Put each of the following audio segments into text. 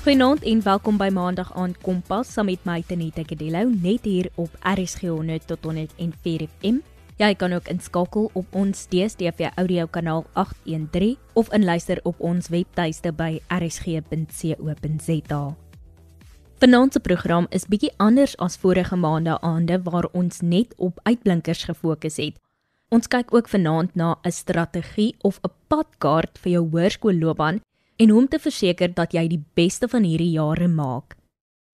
Goeienaand en welkom by Maandag aand Kompas saam met my Tenita Kadello net hier op RSG 100 tot 104 FM. Jy kan ook inskakel op ons DStv audio kanaal 813 of inluister op ons webtuiste by rsg.co.za. Vanaand se program is bietjie anders as vorige maande aande waar ons net op uitblinkers gefokus het. Ons kyk ook vanaand na 'n strategie of 'n padkaart vir jou hoërskoolloopbaan en hoe om te verseker dat jy die beste van hierdie jare maak.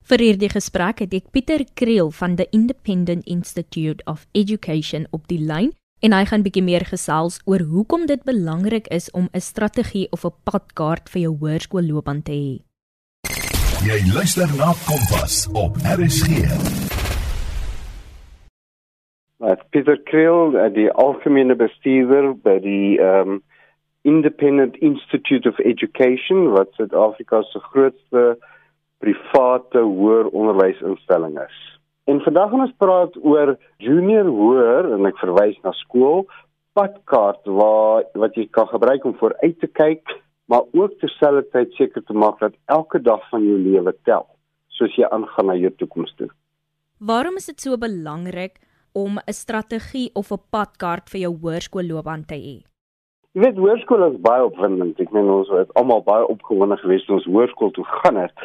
Vir hierdie gesprek het ek Pieter Kriel van the Independent Institute of Education op die lyn en hy gaan bietjie meer gesels oor hoekom dit belangrik is om 'n strategie of 'n padkaart vir jou hoërskoolloopbaan te hê. Jy luister na Kompas op RSG. Wat Pieter Kriel, die algemene bestuurder by die ehm um, Independent Institute of Education wat Suid-Afrika se grootste private hoër onderwysinstelling is. En vandag gaan ons praat oor junior hoër en ek verwys na skool padkaart waar wat jy kan gebruik om vooruit te kyk, maar ook terselfdertyd seker te maak dat elke dag van jou lewe tel soos jy aangaan na jou toekoms toe. Waarom is dit so belangrik om 'n strategie of 'n padkaart vir jou hoërskoolloopbaan te hê? Jy weet hoërskool is baie opwindend. Ek meen ons het almal baie opgewonde gewees toe ons hoërskool toe gaan het.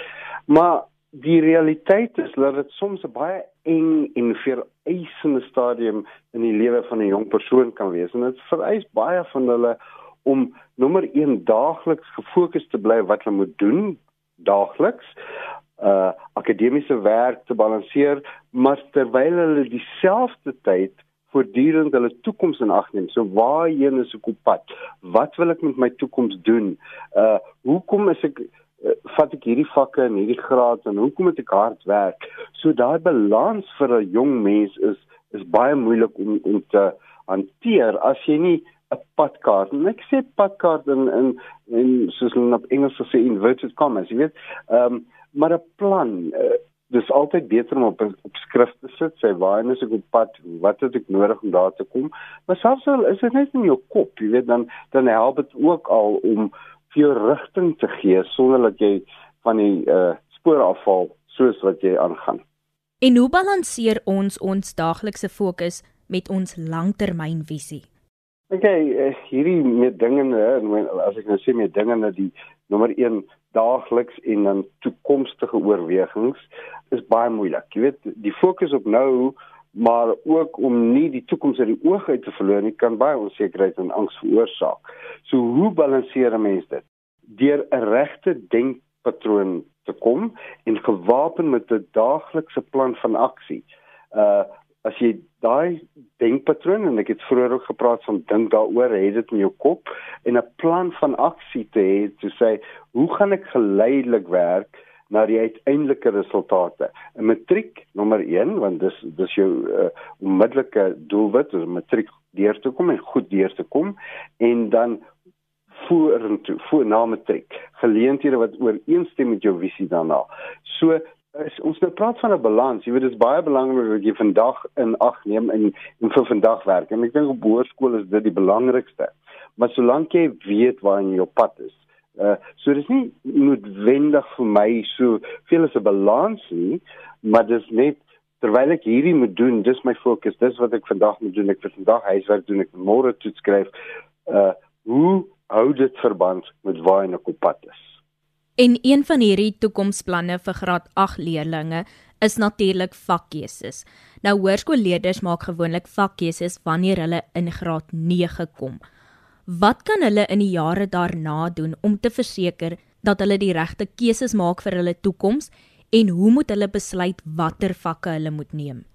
Maar die realiteit is dat dit soms 'n baie eng en vereisende stadium in die lewe van 'n jong persoon kan wees en dit vereis baie van hulle om nommer 1 daagliks gefokus te bly wat hulle moet doen daagliks uh akademiese werk te balanseer maar terwyl hulle dieselfde tyd voortdurend hulle toekoms in ag neem. So waarheen is ek op pad? Wat wil ek met my toekoms doen? Uh hoekom is ek uh, vat ek hierdie vakke en hierdie graad en hoekom moet ek hard werk? So daai balans vir 'n jong mens is is baie moeilik om om te hanteer as jy nie 'n padkaart. En ek sê padkaart in in in soos hulle op Engels sê inverted commas, jy weet. Ehm um, maar 'n plan uh, dis altyd beter om op op skrif te sit, sê waar is ek op pad, wat het ek nodig om daar te kom? Maar selfs al is dit net in jou kop, jy weet dan dan help dit ook al om vir jou rigting te gee sonder dat jy van die uh spoor afval soos wat jy aangaan. En hoe balanseer ons ons daaglikse fokus met ons langtermynvisie? Okay, eh, hierdie met dinge as ek nou sê met dinge die nommer 1 daagliks en dan toekomstige oorwegings is baie moeilik. Jy weet, die fokus op nou, maar ook om nie die toekoms uit die oog uit te verloor nie, kan baie onsekerheid en angs veroorsaak. So hoe balanseer 'n mens dit? Deur 'n regte denkpatroon te kom en gewapen met 'n daaglikse plan van aksie. Uh as jy daai denkpatroon en ek het vroeër ook gepraat van dink daaroor, het dit in jou kop en 'n plan van aksie te hê te sê, hoe gaan ek geleidelik werk na die uiteindelike resultate? 'n Matriek nommer 1, want dis dis jou uh, onmiddellike doelwit, om matriek deur te kom en goed deur te kom en dan vorentoe, voor na matriek. Geleenthede wat ooreenstem met jou visie daarna. So is ons nou praat van 'n balans. Jy weet dit is baie belangrik dat jy vandag in ag neem en en vir vandag werk. En ek dink op hoërskool is dit die belangrikste. Maar solank jy weet waar jy op pad is. Uh so dis nie noodwendig vir my so veel as 'n balans nie, maar dis net terwyl ek hierdie moet doen, dis my fokus. Dis wat ek vandag moet doen. Ek vir vandag huiswerk doen, ek môre toets skryf. Uh hoe hou dit verband met waar ek op pad is? En een van hierdie toekomsplanne vir graad 8 leerdlinge is natuurlik vakkeuses. Nou hoërskoolleerders maak gewoonlik vakkeuses wanneer hulle in graad 9 kom. Wat kan hulle in die jare daarna doen om te verseker dat hulle die regte keuses maak vir hulle toekoms en hoe moet hulle besluit watter vakke hulle moet neem?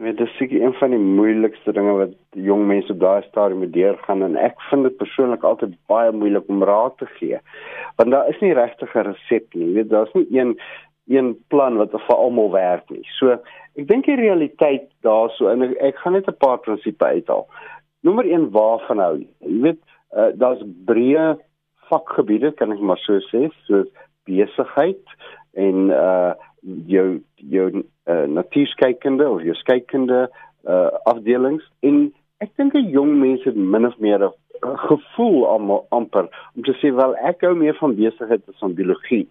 Dit is seker een van die moeilikste dinge wat jong mense op daai stadium moet deurgaan en ek vind dit persoonlik altyd baie moeilik om raad te gee. Want daar is nie regtig 'n resep nie. Jy weet, daar's nie een een plan wat vir almal werk nie. So, ek dink die realiteit daarso en ek, ek gaan net 'n paar prinsipe uithaal. Nommer 1 waarvan hou jy? Jy weet, uh, daar's breë vakgebiede, kan ek maar so sê, soos besigheid en uh jou jou uh, natuurskykende of jou skykende uh, afdelings en ek dink 'n jong mens het min of meer 'n gevoel am, amper om te sê wel ek hou meer van besigheid as van biologie.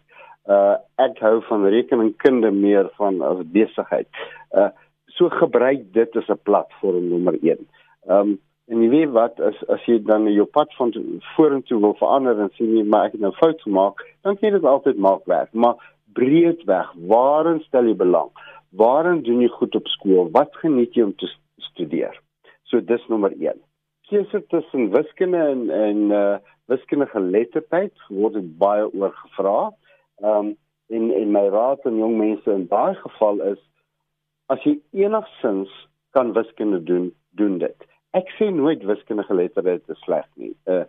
Uh ek hou van rekeningkunde meer van as besigheid. Uh so gebruik dit as 'n platform nommer 1. Um en jy weet wat as as jy dan jou pad van vorentoe wil verander en sien jy maar ek het nou fout gemaak, dan kan jy dit altyd maak werk. Maar breedweg, waarin stel jy belang? Waarin doen jy goed op skool? Wat geniet jy om te studeer? So dis nommer 1. Keuse tussen wiskunde en en uh wiskundige geletterdheid word baie oor gevra. Um, en en my raad aan jong mense in daai geval is as jy enigsins kan wiskunde doen, doen dit. Ek sê nooit wiskundige geletterdheid is sleg nie, uh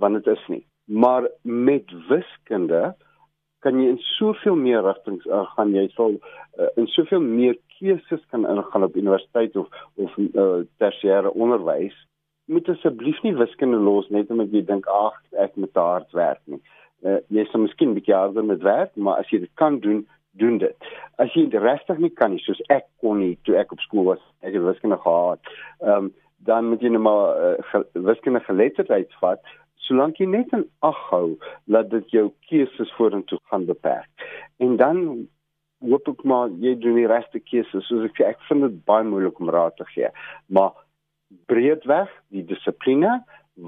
want dit is nie. Maar met wiskunde kan jy in soveel meer rigtings uh, gaan jy sal uh, in soveel meer keuses kan ingaan op universiteit of of uh, tersiêre onderwys moet asseblief nie wiskunde los net omdat jy dink ag ek moet hard werk nie. Uh, jy sal miskien bietjie harder met werk, maar as jy dit kan doen, doen dit. As jy dit regtig nie kan nie, soos ek kon nie toe ek op skool was, ek het wiskunde gehad. Ehm um, dan moet jy net maar uh, wiskunde geletterdheid vat solank jy net in ag hou dat dit jou keuses vorentoe gaan beperk. En dan hoop ek maar jy doen die regte keuses. Soos ek sê, ek vind dit baie moeilik om raad te gee. Maar breedweg die dissipline,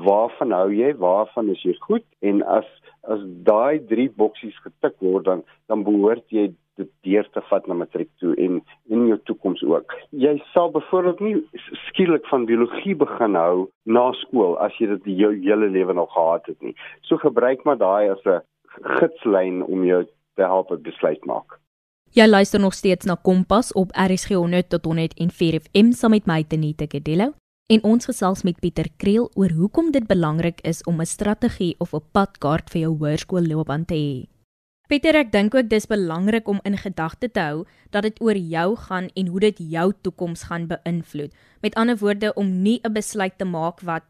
waarvan hou jy? Waarvan is jy goed? En as as daai drie boksies getik word dan dan behoort jy dit deur te vat na matriek toe en in jou toekoms ook. Jy sal byvoorbeeld nie skielik van biologie begin hou na skool as jy dit jou hele lewe nog gehad het nie. So gebruik maar daai as 'n gidslyn om jou te help besluit maak. Jy luister nog steeds na Kompas op RSG 100 tot 104 FM saam met my Tenita Kedelo. En ons gesels met Pieter Kriel oor hoekom dit belangrik is om 'n strategie of 'n padkaart vir jou hoërskoolloopbaan te hê. Pieter, ek dink ook dis belangrik om in gedagte te hou dat dit oor jou gaan en hoe dit jou toekoms gaan beïnvloed. Met ander woorde om nie 'n besluit te maak wat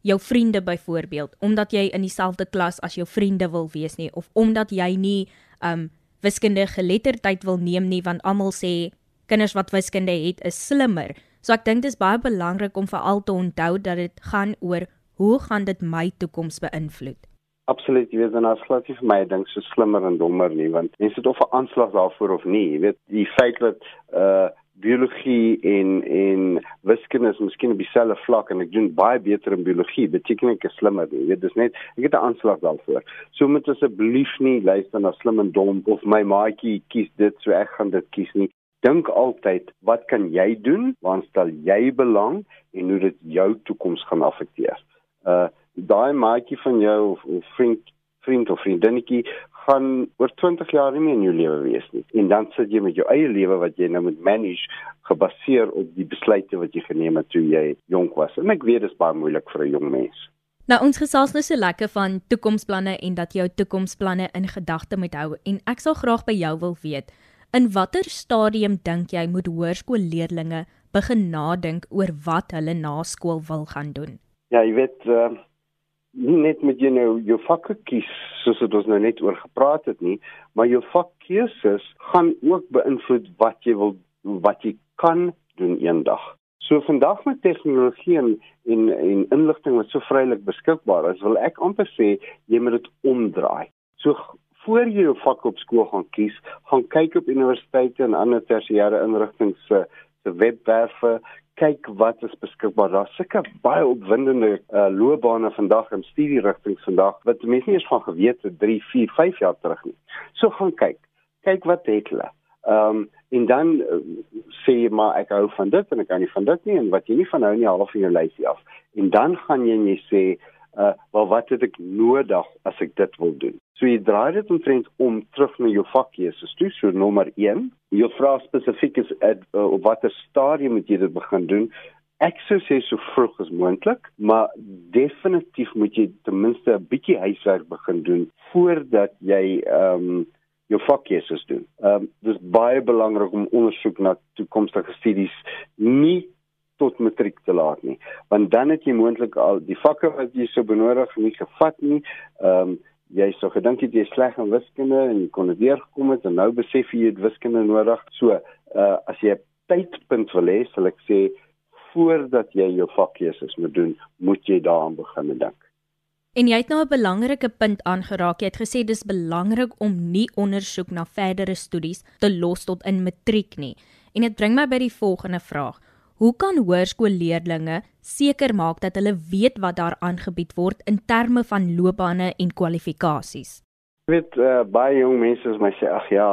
jou vriende byvoorbeeld omdat jy in dieselfde klas as jou vriende wil wees nie of omdat jy nie um wiskunde geletterdheid wil neem nie want almal sê kinders wat wiskunde het is slimmer. So ek dink dit is baie belangrik om veral te onthou dat dit gaan oor hoe gaan dit my toekoms beïnvloed. Absoluut, jy weet dan as glad nie vir my dink so slimmer en dommer nie, want mense het of 'n aanslag daarvoor of nie. Jy weet die feit dat uh biologie en en wiskunde is miskien op dieselfde vlak en ek doen baie beter in biologie, beteken ek is slimmer. Jy weet dis net ek het 'n aanslag daarvoor. So moet asseblief nie luister na slim en dom of my maatjie kies dit so ek gaan dit kies nie dink altyd wat kan jy doen waar stel jy belang en hoe dit jou toekoms gaan affekteer. Uh daai maatjie van jou of, of vriend vriend of vriendinnetjie gaan oor 20 jaar nie meer in jou lewe wees nie. En dan sit jy met jou eie lewe wat jy nou moet manage gebaseer op die besluite wat jy geneem het toe jy jonk was. En ek weet dit is baie moeilik vir 'n jong mens. Nou ons gesels nou so lekker van toekomsplanne en dat jy jou toekomsplanne in gedagte moet hou en ek sal graag by jou wil weet In watter stadium dink jy moet hoërskoolleerdlinge begin nadink oor wat hulle na skool wil gaan doen? Ja, jy weet uh, nie net met jy nou jou vakke kies soos dit ons nou net oor gepraat het nie, maar jou vakkeuses gaan ook beïnvloed wat jy wil wat jy kan doen eendag. So vandag met tegnologie en en, en inligting wat so vrylik beskikbaar is, wil ek amper sê jy moet dit omdraai. So voor jy jou vak op skool gaan kies, gaan kyk op universiteite en ander tersiêre inrigtinge se se webwerwe, kyk wat is beskikbaar. Daar's sulke baie opwindende uh, loopbane vandag en studierigtinge vandag wat mense nie eens van geweet het 3, 4, 5 jaar terug nie. So gaan kyk. Kyk wat het hulle. Ehm um, en dan uh, sê jy maar ek hou van dit en ek kan nie van dit nie en wat jy nie van hou nie half in jou lyfie af. En dan gaan jy en jy sê uh wel wat het ek nodig as ek dit wil doen. So jy draai dit omtrent om terug na jou vakkeuses toe. So nommer 1, jou vraag spesifiek is at, uh, op watter stadium moet jy dit begin doen? Ek sou sê so vroeg as moontlik, maar definitief moet jy ten minste 'n bietjie huiswerk begin doen voordat jy ehm um, jou vakkeuses doen. Ehm um, dis baie belangrik om ondersoek na toekomstige studies nie tot matriek te laat nie want dan het jy moontlik al die vakke wat jy sou benodig nie gevat nie ehm um, jy sou gedink jy is sleg in wiskunde en jy kon dit deurgekom het en nou besef jy jy het wiskunde nodig so uh, as jy 'n tydpunt wil hê sal ek sê voordat jy jou vakkeuses moet doen moet jy daaraan begin dink En jy het nou 'n belangrike punt aangeraak. Jy het gesê dis belangrik om nie ondersoek na verdere studies te los tot in matriek nie. En dit bring my by die volgende vraag. Hoe kan hoërskoolleerdlinge seker maak dat hulle weet wat daar aangebied word in terme van loopbane en kwalifikasies? Ek weet uh, baie jong mense as my sê ag ja,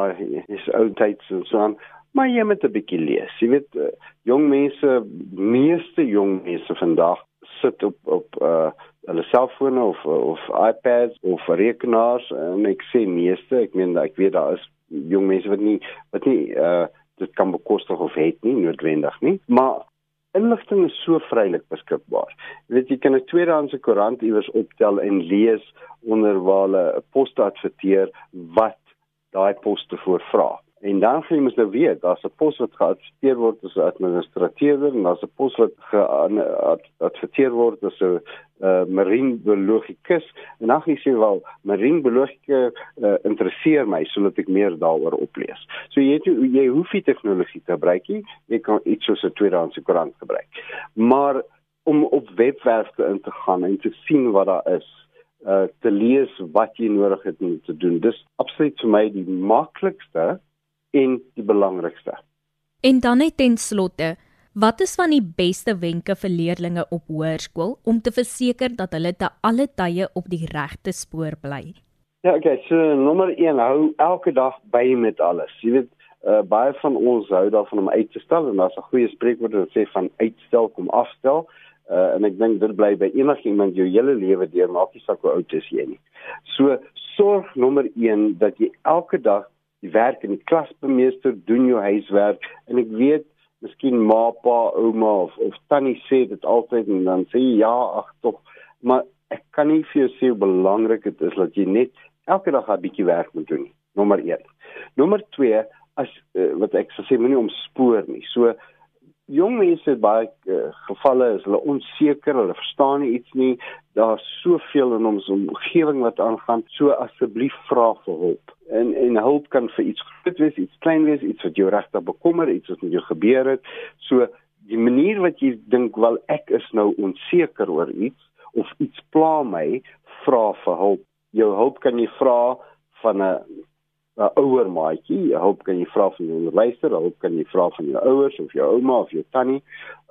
dis oud tyd so so aan, maar jy moet 'n bietjie lees. Jy weet uh, jong mense, meeste jong mense vandag sit op op uh hulle selfone of of iPads of rekenaars en ek sê meeste ek meen ek weet daar is jong mense wat nie wat nie uh dit kan bekostig of het nie noodwendig nie. Maar inligting is so vrylik beskikbaar. Jy weet jy kan 'n tweedehandse koerant iewers optel en lees onder waar hulle 'n poste adverteer wat daai poste voorvra En dan sê jy mos nou weet, daar's 'n pos wat geadverteer word as 'n administrateur en daar's 'n pos wat geadverteer word as 'n uh, marine biologikus. En dan sê jy wel, marine biologika uh, interesseer my sodat ek meer daaroor oplees. So jy het, jy hoef nie tegnologie te gebruik nie, jy kan iets soos 'n tweedehandse koerant gebruik. Maar om op webwerwe in te gaan en te sien wat daar is uh te lees wat jy nodig het om te doen. Dis absoluut vir my die maklikste en die belangrikste. En dan net ten slotte, wat is van die beste wenke vir leerders op hoërskool om te verseker dat hulle te alle tye op die regte spoor bly? Ja, okay, so nommer 1, hou elke dag by met alles. Jy weet, uh, baie van ons hou daarvan om uit te stel en daar's 'n goeie spreekwoord wat sê van uitstel kom afstel. Uh, en ek dink dit bly by enigiemand jou hele lewe deur, maak nie saak hoe oud is jy nie. So sorg nommer 1 dat jy elke dag die werk in die klas bemeester, doen jou huiswerk en ek weet miskien ma, pa, ouma of of tannie sê dit altyd en dan sê jy ja, ag tog, maar ek kan nie vir jou sê hoe belangrik dit is dat jy net elke dag 'n bietjie werk moet doen. Nommer 1. Nommer 2 as uh, wat ek sê moenie omspoor nie. So jong mense baie uh, gevalle is hulle onseker, hulle verstaan nie iets nie. Daar's soveel in ons omgewing wat aangaan. So asseblief vra vir hulp. En en hulp kan vir iets groot wees, iets klein wees, iets wat jou regtig bekommer, iets wat met jou gebeur het. So die manier wat jy dink wel ek is nou onseker oor iets of iets pla my, vra vir hulp. Jou hulp kan jy vra van 'n 'n ouer maatjie, hulp kan jy vra van jou onderwyser, hulp kan jy vra van jou ouers of jou ouma of jou tannie.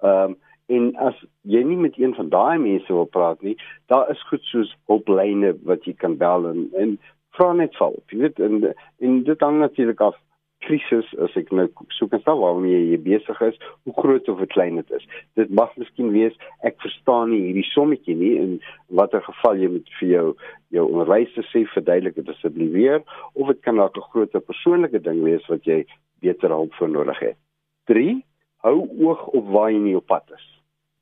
Ehm um, en as jy nie met een van daai mense wil praat nie, daar is goed soos hulplyne wat jy kan bel en en vra net vir hulp. Jy weet en en dit hang natuurlik af krisis as ek nou soek en sal waarmee jy besig is, hoe groot of klein dit is. Dit mag miskien wees ek verstaan nie hierdie sommetjie nie in watter geval jy moet vir jou jou onderwyser sê verduidelik dit asseblief weer of dit kan dalk 'n groot persoonlike ding wees wat jy beter hulp vir nodig het. 3 hou oog op waar jy nie op pad is.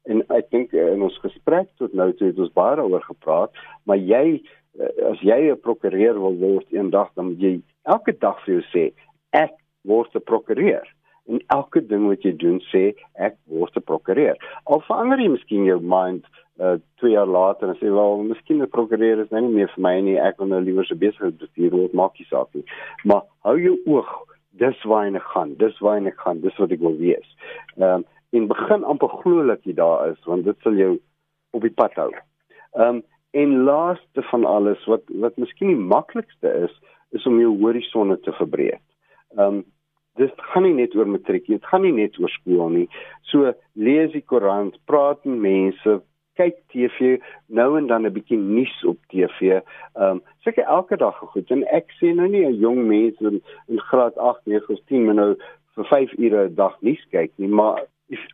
En ek dink eh, in ons gesprek tot nou toe het ons baie daaroor gepraat, maar jy eh, as jy 'n prokureur wil word eendag dan moet jy elke dag vir jou sê ek word 'n prokureur en elke ding wat jy doen sê ek word 'n prokureur. Al verander jy miskien jou mind uh 2 jaar later en sê wel miskien 'n prokureur is nou nie meer vir my nie, ek wil nou liewer so besig bestuur word, maak nie saak nie. Maar hou jou oog, dis waar jy gaan, dis waar jy gaan, dis wat ek wil wees. Ehm um, in begin amper glo dat jy daar is want dit sal jou op die pad hou. Ehm um, en laaste van alles wat wat miskien die maklikste is, is om jou horisonne te verbreek. Ehm um, dit gaan nie net oor matriek nie, dit gaan nie net oor skool nie. So lees die koerant, praat met mense, kyk TV, nou en dan 'n bietjie nuus op TV. Ehm um, seker elke dag goed en ek sê nou nie 'n jong mens in, in graad 8, 9 of 10 moet nou vir 5 ure 'n dag nuus kyk nie, maar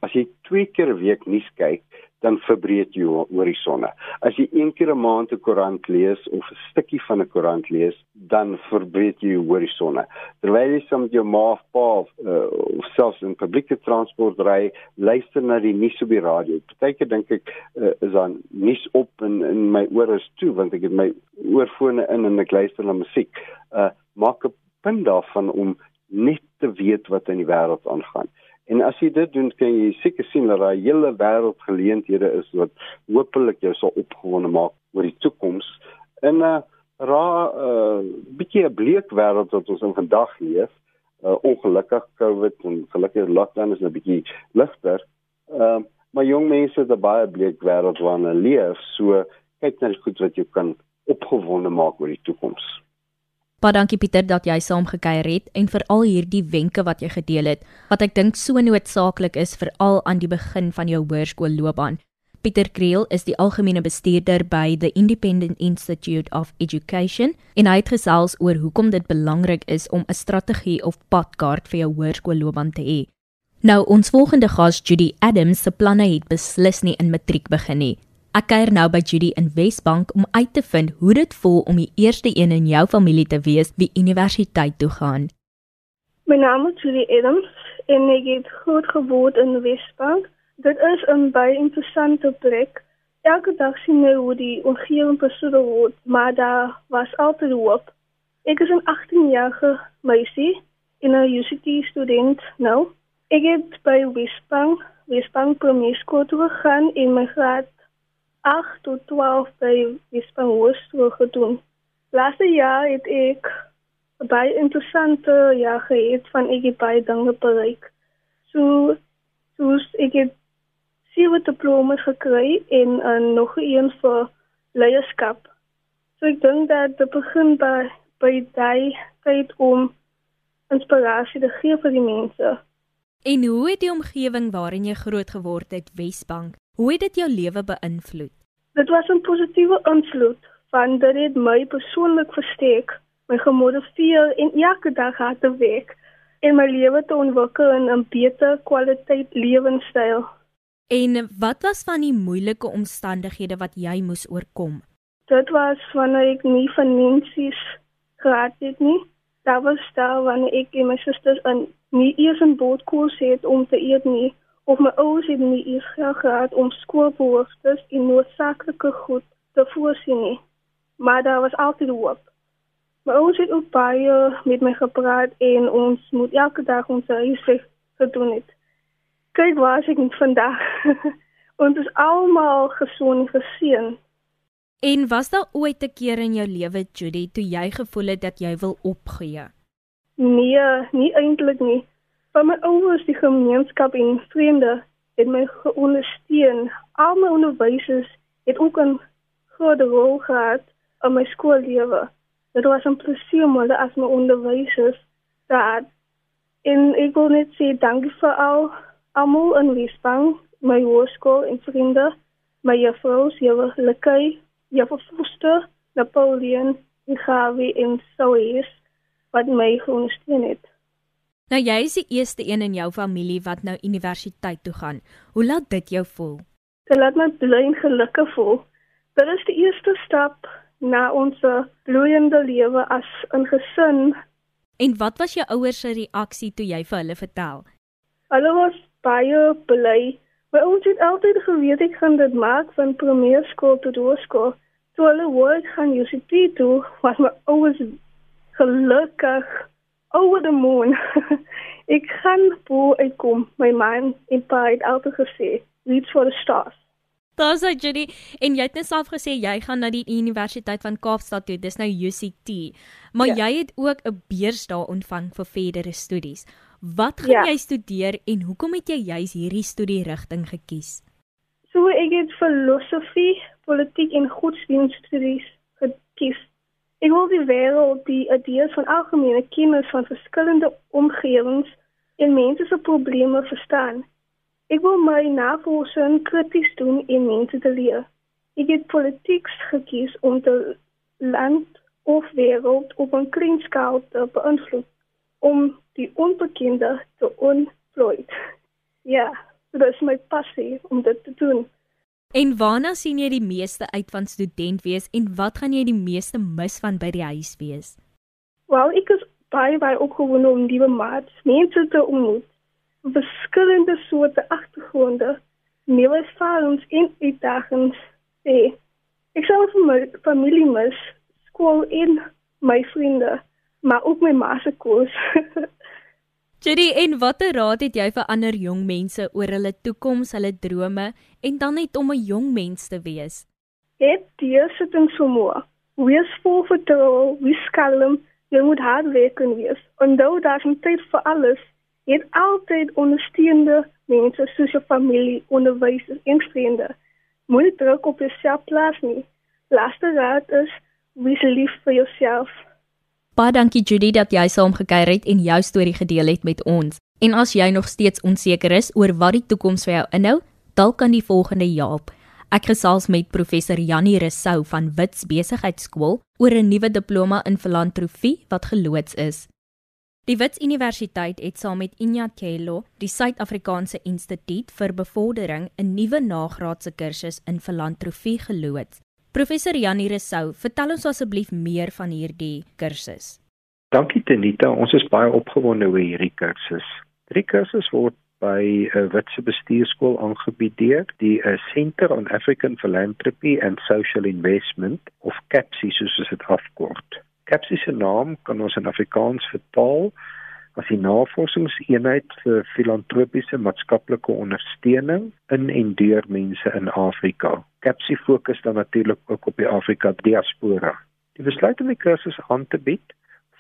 as jy twee keer 'n week nuus kyk, dan verbreek jy horisonne. As jy een keer 'n maand 'n koerant lees of 'n stukkie van 'n koerant lees, dan verbreek jy horisonne. Terwyl jy soms jou ma of pa of, uh, of selfs in publieke transport ry, luister na die nuus op die radio. Partykeer dink ek uh, is dan nuus op in in my ore is toe want ek het my oorfone in en ek luister na musiek. Uh maak 'n punt daarvan om net te weet wat in die wêreld aangaan. En as jy dit doen, kan jy seker sien dat daar 'n hele wêreld geleenthede is wat hopelik jou sal opgewonde maak oor die toekoms. In 'n uh, ra 'n uh, bietjie 'n bleek wêreld wat ons in vandag leef, uh, ongelukkig COVID en gelukkig lockdown is 'n bietjie ligter. Ehm uh, maar jong mense het 'n baie bleek wêreld hulle leef, so kyk na die goed wat jou kan opgewonde maak oor die toekoms. Baie dankie Pieter dat jy saamgekyer het en vir al hierdie wenke wat jy gedeel het wat ek dink so noodsaaklik is veral aan die begin van jou hoërskoolloopbaan. Pieter Kriel is die algemene bestuurder by the Independent Institute of Education en hy het gesels oor hoekom dit belangrik is om 'n strategie of padkaart vir jou hoërskoolloopbaan te hê. Nou ons volgende gas Judy Adams se planne het beslis nie in matriek begin nie. Ek kuier nou by Judy in Wesbank om uit te vind hoe dit voel om die eerste een in jou familie te wees wie universiteit toe gaan. My naam is Judy Adams en ek het groot geword in Wesbank. Dit is 'n baie interessante plek. Elke dag sien jy hoe die omgewing besoedel word, maar daar was altyd hoop. Ek is 'n 18-jarige meisie en 'n university student nou. Ek het by Wesbank, Wesbank Primêskool toe gegaan en my graad 8 tot 12 by Wesbank Hoërskool gedoen. Laaste jaar het ek baie interessante jaar gehad van ek het baie dinge bereik. So, soos ek het sewe diplomas gekry en uh, nog een vir leierskap. So ek dink dat dit begin by by daai tyd om inspirasie te gee vir die mense. En hoe het die omgewing waarin jy groot geword het, Wesbank, hoe het dit jou lewe beïnvloed? Dit was 'n positiewe invloed van dit het my persoonlik versterk, my gemotiveer en elke dag hard te werk en my lewe te ontwikkel in 'n beter kwaliteit lewenstyl. En wat was van die moeilike omstandighede wat jy moes oorkom? Dit was wanneer ek nie finansies gehad het nie. Daar was daar wanneer ek en my susters in nie eers 'n bootkoers het om te eet nie of my ouers het nie eers gehad om skoolbehoeftes en noodsaaklike goed te voorsien nie. Maar daar was altyd hoop. My ouers het ook baie met my gepraat en ons moet elke dag ons huiswerk gedoen het. Kyk waar ek vandag. ons is almal gesond geseën. En was daar ooit 'n keer in jou lewe, Judy, toe jy gevoel het dat jy wil opgee? Nee, nie eintlik nie. Van my ouers, die gemeenskap en vriende het my geondersteun. Al my onderwysers het ook 'n groot rol gehad in my skoollewe. Dit was 'n plesier om hulle as my onderwysers te hê. En ek wil net sê dankie vir al almal in Wesbank, my hoërskool en vriende, my juffrou, juffrou Lekai, juffrou Foster, Napoleon, Gavi en Sois wat my ondersteun het. Nou jy is die eerste een in jou familie wat nou universiteit toe gaan. Hoe laat dit jou voel? Dit laat my bly en gelukkig voel. Dit is die eerste stap na ons bloeiende lewe as 'n gesin. En wat was jou ouers se reaksie toe jy vir hulle vertel? Hulle was baie bly. My ouers het altyd geweet ek gaan dit maak van primêerskool tot hoërskool. Toe hulle hoor ek gaan universiteit toe, was my ouers gelukkig over the moon. ek gaan bo uitkom. My man en pa het altyd gesê, reach for the stars. Daar's hy Judy en jy het net self gesê jy gaan na die Universiteit van Kaapstad toe. Dis nou UCT. Maar ja. jy het ook 'n beurs daar ontvang vir verdere studies. Wat gaan ja. jy studeer en hoekom het jy juis hierdie studierigting gekies? So ek het filosofie, politiek en godsdienststudies gekies Ek wil die wêreld die idees van algemene kennis van verskillende omgewings en mense se probleme verstaan. Ek wil my navorsing krities doen en mense te leer. Ek het politiek gekies om te land of wêreld op 'n klein skaal te beïnvloed om die onbekende te ontvloed. Ja, dit is my passie om dit te doen. En waarna sien jy die meeste uit van student wees en wat gaan jy die meeste mis van by die huis wees? Wel, ek is baie baie opgewonde om nuwe maats, mense te ontmoet. Verskillende soorte agtergronde, nuwe ervarings en uitdagings. Hey, ek sal vir my familie mis, skool en my vriende, maar ook my ma se koers. Judy, en watter raad het jy vir ander jong mense oor hulle toekoms, hulle drome en dan net om 'n jong mens te wees? Het deursetting vermoë. Wees vol vertroue, wees kalm, jy moet hard werk en wees. Onthou dat jy tyd vir alles het altyd ondersteunende mense soos jou familie, onderwysers en vriende. Moenie druk op jouself plaas nie. laaste raad is wees lief vir jouself. Baie dankie Judy dat jy saamgekyer het en jou storie gedeel het met ons. En as jy nog steeds onseker is oor wat die toekoms vir jou inhou, dalk kan die volgende help. Ek gesels met professor Jannie Resou van Wits Besigheidsskool oor 'n nuwe diploma in filantropie wat geloods is. Die Wits Universiteit het saam met Inyathelo, die Suid-Afrikaanse Instituut vir Bevordering, 'n nuwe nagraadse kursus in filantropie geloods. Professor Jannie Resou, vertel ons asseblief meer van hierdie kursus. Dankie Tenita, ons is baie opgewonde oor hierdie kursus. Die kursus word by 'n uh, Witse bestuurskool aangebied deur die uh, Center on African Philanthropy and Social Investment of CAPSI soos dit afkort. CAPSI se naam kan ons in Afrikaans vertaal as die navorsingseenheid vir filantropiese maatskaplike ondersteuning in en deur mense in Afrika. Capsi fokus dan natuurlik ook op die Afrika diaspora. Die besluit om die kursus aan te bied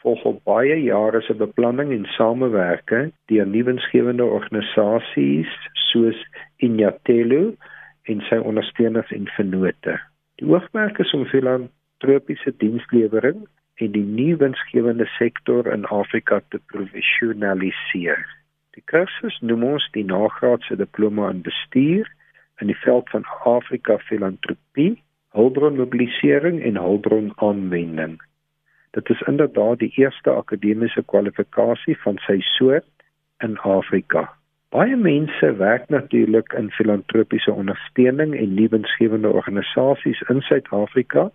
volg op baie jare se beplanning en samewerking deur nuwensgewende organisasies soos Inyatelu en sy ondersteuners en vennote. Die hoofmerk is om filantropiese dienslewering en die nuwensgewende sektor in Afrika te professionaliseer. Die kursus noem ons die nagraadse diploma in bestuur in die veld van Afrika filantropie, hulpbronmobilisering en hulpbronaanwending. Dit is inderdaad die eerste akademiese kwalifikasie van sy soort in Afrika. Baie mense werk natuurlik in filantropiese ondersteuning en nuwensgewende organisasies in Suid-Afrika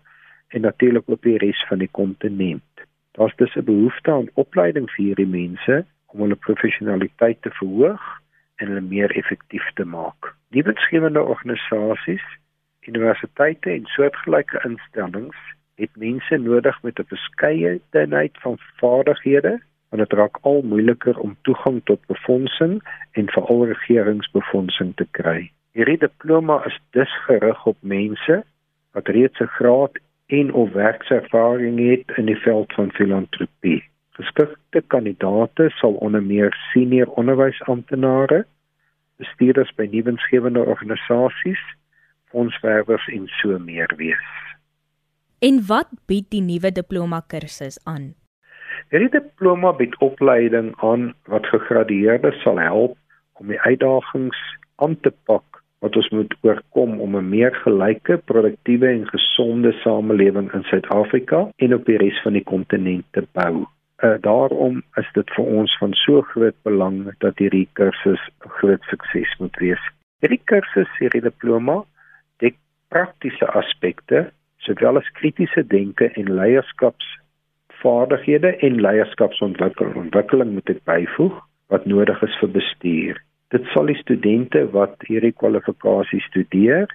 en natuurlik op die res van die kontinent. Daar's dus 'n behoefte aan opleiding vir hierdie mense om hulle professionaliteit te verhoog en hulle meer effektief te maak. Die wetgewende organisasies, universiteite en soortgelyke instellings het mense nodig met 'n verskeidenheid van vaardighede want dit raak al moeiliker om toegang tot befondsing en veral regeringsbefondsing te kry. Hierdie diploma is dus gerig op mense wat reeds 'n graad en of werkservaring het in die veld van filantropie. Geskikte kandidate sal onder meer senior onderwysamptenare, bestuurders by nuwensgewende organisasies, fondswerwers en so meer wees. En wat bied die nuwe diploma kursus aan? Hierdie diploma bied opleiding aan wat gegradueerdes sal help om die uitdagings aan te pak wat ons moet oorkom om 'n meer gelyke, produktiewe en gesonde samelewing in Suid-Afrika en op die res van die kontinent te bou. Uh, daarom is dit vir ons van so groot belang dat hierdie kursus 'n groot sukses moet wees. Hierdie kursus, hierdie diploma, dek praktiese aspekte sowel as kritiese denke en leierskapsvaardighede en leierskapsontwikkeling. Ontwikkeling moet dit byvoeg wat nodig is vir bestuur. Dit sal die studente wat hierdie kwalifikasie studeer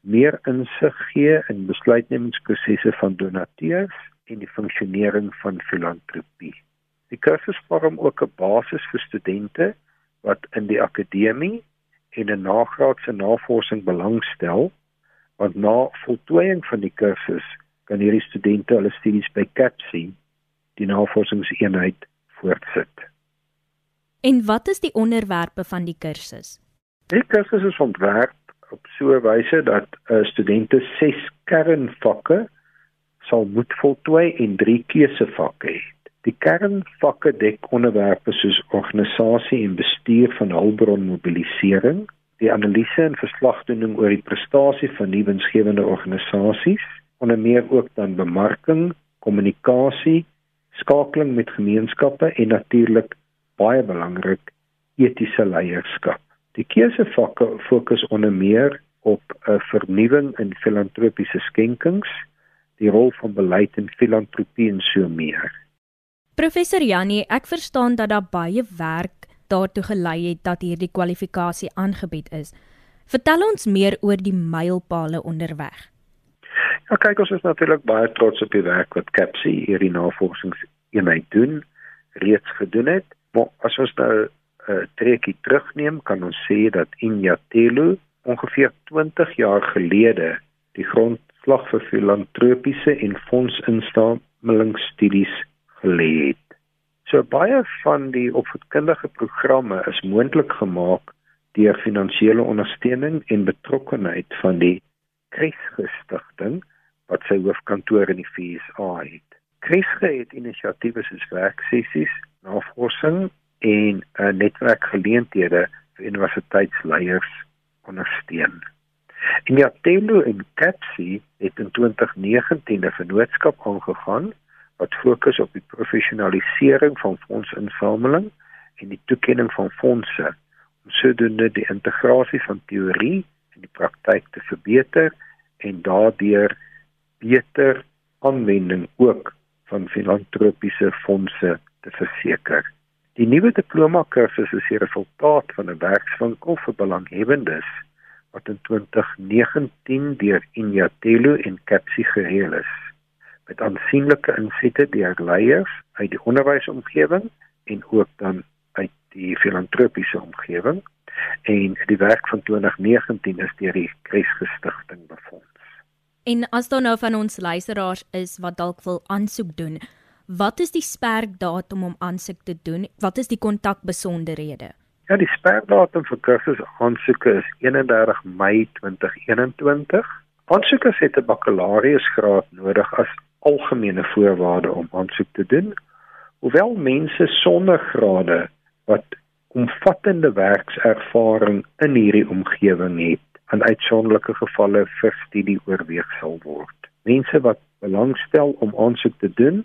meer insig gee in besluitnemingsprosesse van donateurs en die funksionering van filantropie. Die kursus vorm ook 'n basis vir studente wat in die akademie en 'n nagraadse navorsing belangstel, want na voltooiing van die kursus kan hierdie studente hulle studies by CAPSI, die navorsingseenheid, voortsit. En wat is die onderwerpe van die kursus? Die kursus is ontwerp op so 'n wyse dat uh, studente 6 kernvakke sal moet voltooi en drie keusevakke het. Die kernvakke dek onderwerpe soos organisasie en bestuur van hulpbronmobilisering, die analise en verslagdoening oor die prestasie van nuwensgewende organisasies, onder meer ook dan bemarking, kommunikasie, skakeling met gemeenskappe en natuurlik baie belangrik etiese leierskap. Die keusevakke fokus onder meer op 'n uh, vernuwing in filantropiese skenkings, die rol van beleid en filantropie en so meer. Professor Jannie, ek verstaan dat daar baie werk daartoe gelei het dat hierdie kwalifikasie aangebied is. Vertel ons meer oor die mylpale onderweg. Ja, kyk ons is natuurlik baie trots op die werk wat CAPSI hierdie navorsingseenheid doen, reeds gedoen het. Maar as ons nou 'n uh, trekkie terugneem, kan ons sê dat Inyatelo ongeveer 20 jaar gelede die grond slag vir filantropiese en fondsinstallingstudies gelê het. So baie van die opvoedkundige programme is moontlik gemaak deur finansiële ondersteuning en betrokkenheid van die Kruisgestigting wat sy hoofkantoor in die VSA het. Kresge het inisiatiewe soos werksessies, navorsing en 'n uh, netwerkgeleenthede vir universiteitsleiers ondersteun. Inyatelo en Capsi het in 2019 'n vennootskap aangegaan wat fokus op die professionalisering van fondsinsameling en die toekenning van fondse om sodoende die integrasie van teorie en die praktyk te verbeter en daardeur beter aanwending ook van filantropiese fondse te verseker. Die nuwe diploma kursus is die resultaat van 'n werkswinkel vir belanghebbendes wat in 2019 deur Inyatelo en Capsi gereël is met aansienlike insette deur leiers uit die onderwysomgewing en ook dan uit die filantropiese omgewing en die werk van 2019 is deur die Kruisgestigting befonds. En as daar nou van ons luisteraars is wat dalk wil aansoek doen, wat is die sperdatum om aansoek te doen? Wat is die kontakbesonderhede? Ja, die sperdatum vir kursus aansoeke is 31 Mei 2021. Aansoekers het 'n bakkalaureusgraad nodig as algemene voorwaarde om aansoek te doen. Hoewel mense sonder grade wat omvattende werkservaring in hierdie omgewing het, aan uitsonderlike gevalle vir studie oorweeg sal word. Mense wat belangstel om aansoek te doen,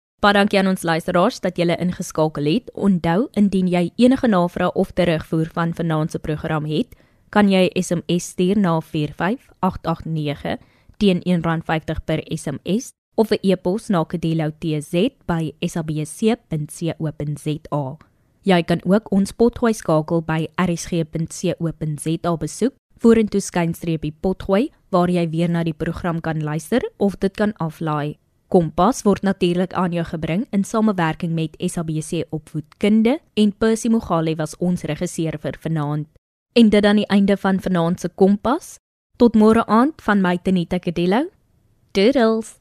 Baie dankie aan ons luisteraars dat julle ingeskakel het. Onthou indien jy enige navrae of terugvoer van vanaand se program het, kan jy SMS stuur na 45889 teen R1.50 per SMS of 'n e-pos na kedeloutz@sabc.co.za. Jy kan ook ons potgooi skakel by rsg.co.za besoek vorentoe skynstreepie potgooi waar jy weer na die program kan luister of dit kan aflaai. Kompas word natuurlik aan jou gebring in samewerking met SABC Opvoedkunde en Percy Mogale was ons regisseur vir vanaand. En dit dan die einde van vanaand se Kompas. Tot môre aand van my Tenita Kadello. Doodles.